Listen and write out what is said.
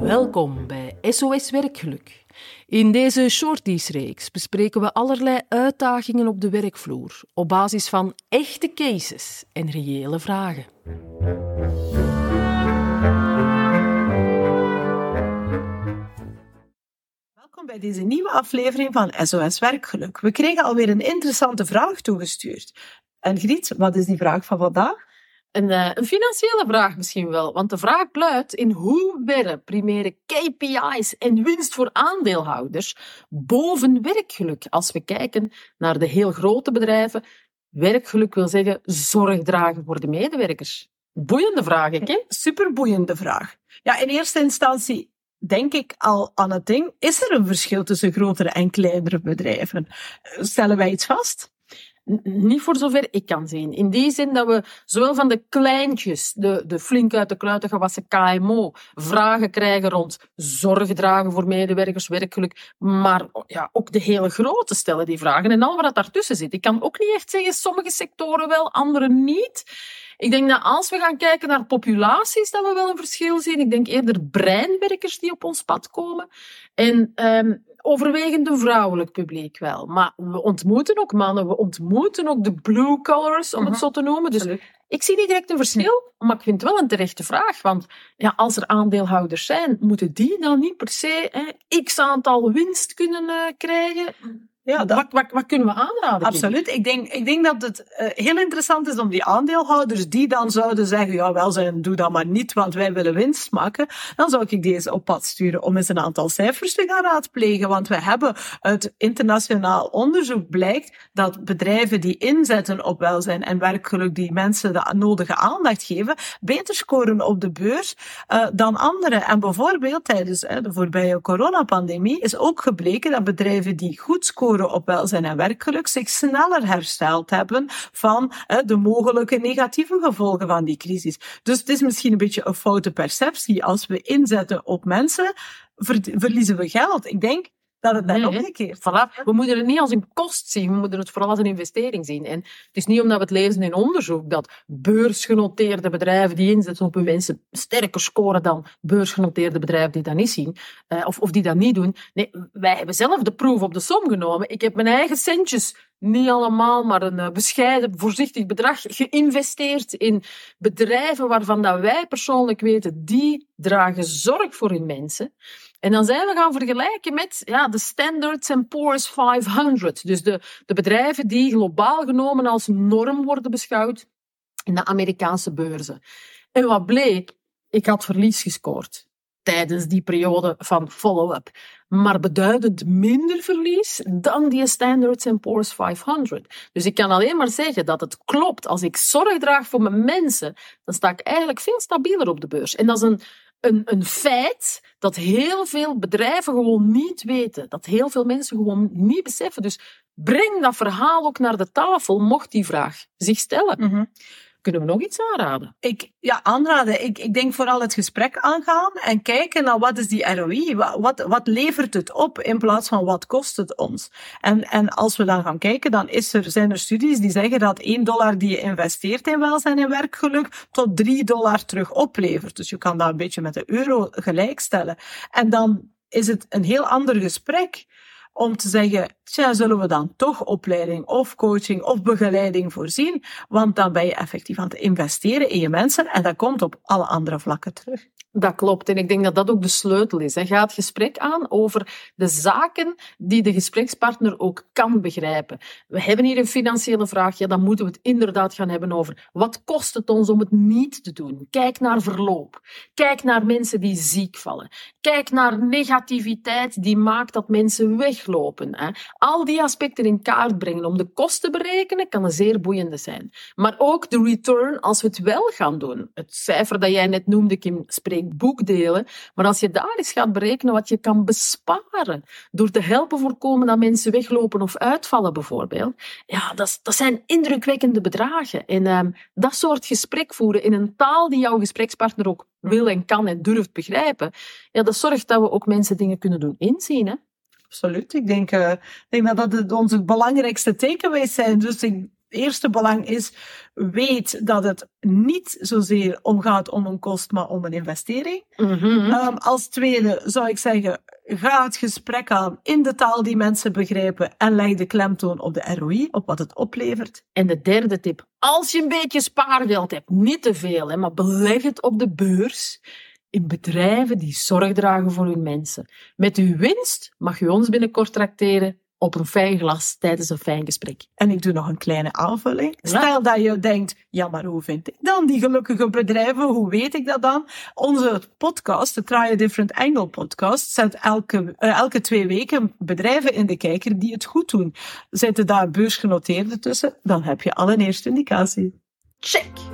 Welkom bij SOS Werkgeluk. In deze shorties-reeks bespreken we allerlei uitdagingen op de werkvloer op basis van echte cases en reële vragen. Welkom bij deze nieuwe aflevering van SOS Werkgeluk. We kregen alweer een interessante vraag toegestuurd. En Griet, wat is die vraag van vandaag? Een, uh, een, financiële vraag misschien wel, want de vraag luidt in hoeverre primeren KPI's en winst voor aandeelhouders boven werkgeluk als we kijken naar de heel grote bedrijven. Werkgeluk wil zeggen zorg dragen voor de medewerkers. Boeiende vraag, hè? Superboeiende vraag. Ja, in eerste instantie denk ik al aan het ding, is er een verschil tussen grotere en kleinere bedrijven? Stellen wij iets vast? Niet voor zover ik kan zien. In die zin dat we zowel van de kleintjes, de, de flink uit de kluiten gewassen KMO, vragen krijgen rond zorg dragen voor medewerkers, werkgeluk, maar ja, ook de hele grote stellen die vragen en al wat daartussen zit. Ik kan ook niet echt zeggen, sommige sectoren wel, andere niet. Ik denk dat als we gaan kijken naar populaties, dat we wel een verschil zien. Ik denk eerder breinwerkers die op ons pad komen. En um, overwegend een vrouwelijk publiek wel. Maar we ontmoeten ook mannen, we ontmoeten ook de blue collars, om het mhm. zo te noemen. Dus ik zie niet direct een verschil, maar ik vind het wel een terechte vraag. Want ja, als er aandeelhouders zijn, moeten die dan niet per se hè, x aantal winst kunnen uh, krijgen? Ja, dat... wat, wat, wat, kunnen we aanraden? Absoluut. Ik denk, ik denk dat het uh, heel interessant is om die aandeelhouders die dan zouden zeggen, ja wel zijn, doe dat maar niet, want wij willen winst maken. Dan zou ik deze op pad sturen om eens een aantal cijfers te gaan raadplegen. Want we hebben uit internationaal onderzoek blijkt dat bedrijven die inzetten op welzijn en werkgeluk, die mensen de nodige aandacht geven, beter scoren op de beurs uh, dan anderen. En bijvoorbeeld tijdens uh, de voorbije coronapandemie is ook gebleken dat bedrijven die goed scoren op welzijn en werkgeluk zich sneller hersteld hebben van de mogelijke negatieve gevolgen van die crisis. Dus het is misschien een beetje een foute perceptie. Als we inzetten op mensen, verliezen we geld. Ik denk dat het net omgekeerd voilà. We moeten het niet als een kost zien, we moeten het vooral als een investering zien. En het is niet omdat we het lezen in onderzoek dat beursgenoteerde bedrijven die inzetten op hun mensen sterker scoren dan beursgenoteerde bedrijven die dat niet zien, uh, of, of die dat niet doen. Nee, wij hebben zelf de proef op de som genomen. Ik heb mijn eigen centjes niet allemaal, maar een uh, bescheiden, voorzichtig bedrag geïnvesteerd in bedrijven waarvan dat wij persoonlijk weten, die dragen zorg voor hun mensen. En dan zijn we gaan vergelijken met ja, de Standards Poor's 500. Dus de, de bedrijven die globaal genomen als norm worden beschouwd in de Amerikaanse beurzen. En wat bleek? Ik had verlies gescoord tijdens die periode van follow-up. Maar beduidend minder verlies dan die Standards Poor's 500. Dus ik kan alleen maar zeggen dat het klopt. Als ik zorg draag voor mijn mensen, dan sta ik eigenlijk veel stabieler op de beurs. En dat is een, een, een feit dat heel veel bedrijven gewoon niet weten. Dat heel veel mensen gewoon niet beseffen. Dus breng dat verhaal ook naar de tafel, mocht die vraag zich stellen. Mhm. Kunnen we nog iets aanraden? Ik, ja, aanraden. Ik, ik denk vooral het gesprek aangaan en kijken naar wat is die ROI? Wat, wat levert het op in plaats van wat kost het ons? En, en als we dan gaan kijken, dan is er, zijn er studies die zeggen dat 1 dollar die je investeert in welzijn en werkgeluk tot 3 dollar terug oplevert. Dus je kan dat een beetje met de euro gelijkstellen. En dan is het een heel ander gesprek om te zeggen, tja, zullen we dan toch opleiding of coaching of begeleiding voorzien? Want dan ben je effectief aan het investeren in je mensen en dat komt op alle andere vlakken terug. Dat klopt. En ik denk dat dat ook de sleutel is. Ga het gesprek aan over de zaken die de gesprekspartner ook kan begrijpen. We hebben hier een financiële vraag. Ja, dan moeten we het inderdaad gaan hebben over wat kost het ons om het niet te doen. Kijk naar verloop. Kijk naar mensen die ziek vallen. Kijk naar negativiteit die maakt dat mensen weglopen. Al die aspecten in kaart brengen om de kosten te berekenen kan een zeer boeiende zijn. Maar ook de return als we het wel gaan doen. Het cijfer dat jij net noemde, Kim, spreekt boekdelen. Maar als je daar eens gaat berekenen wat je kan besparen door te helpen voorkomen dat mensen weglopen of uitvallen bijvoorbeeld, ja, dat, dat zijn indrukwekkende bedragen. En um, dat soort gesprek voeren in een taal die jouw gesprekspartner ook wil en kan en durft begrijpen, ja, dat zorgt dat we ook mensen dingen kunnen doen inzien. Hè? Absoluut. Ik denk, uh, ik denk dat dat onze belangrijkste takeaways zijn. Dus ik eerste belang is, weet dat het niet zozeer omgaat om een kost, maar om een investering. Mhm. Um, als tweede zou ik zeggen, ga het gesprek aan in de taal die mensen begrijpen en leg de klemtoon op de ROI, op wat het oplevert. En de derde tip, als je een beetje spaargeld hebt, niet te veel, hè, maar beleg het op de beurs in bedrijven die zorg dragen voor hun mensen. Met uw winst mag u ons binnenkort tracteren op een fijn glas tijdens een fijn gesprek. En ik doe nog een kleine aanvulling. Ja. Stel dat je denkt, ja, maar hoe vind ik dan die gelukkige bedrijven? Hoe weet ik dat dan? Onze podcast, de Try a Different Angle podcast, zet elke, eh, elke twee weken bedrijven in de kijker die het goed doen. Zitten daar beursgenoteerden tussen? Dan heb je al een eerste indicatie. Check!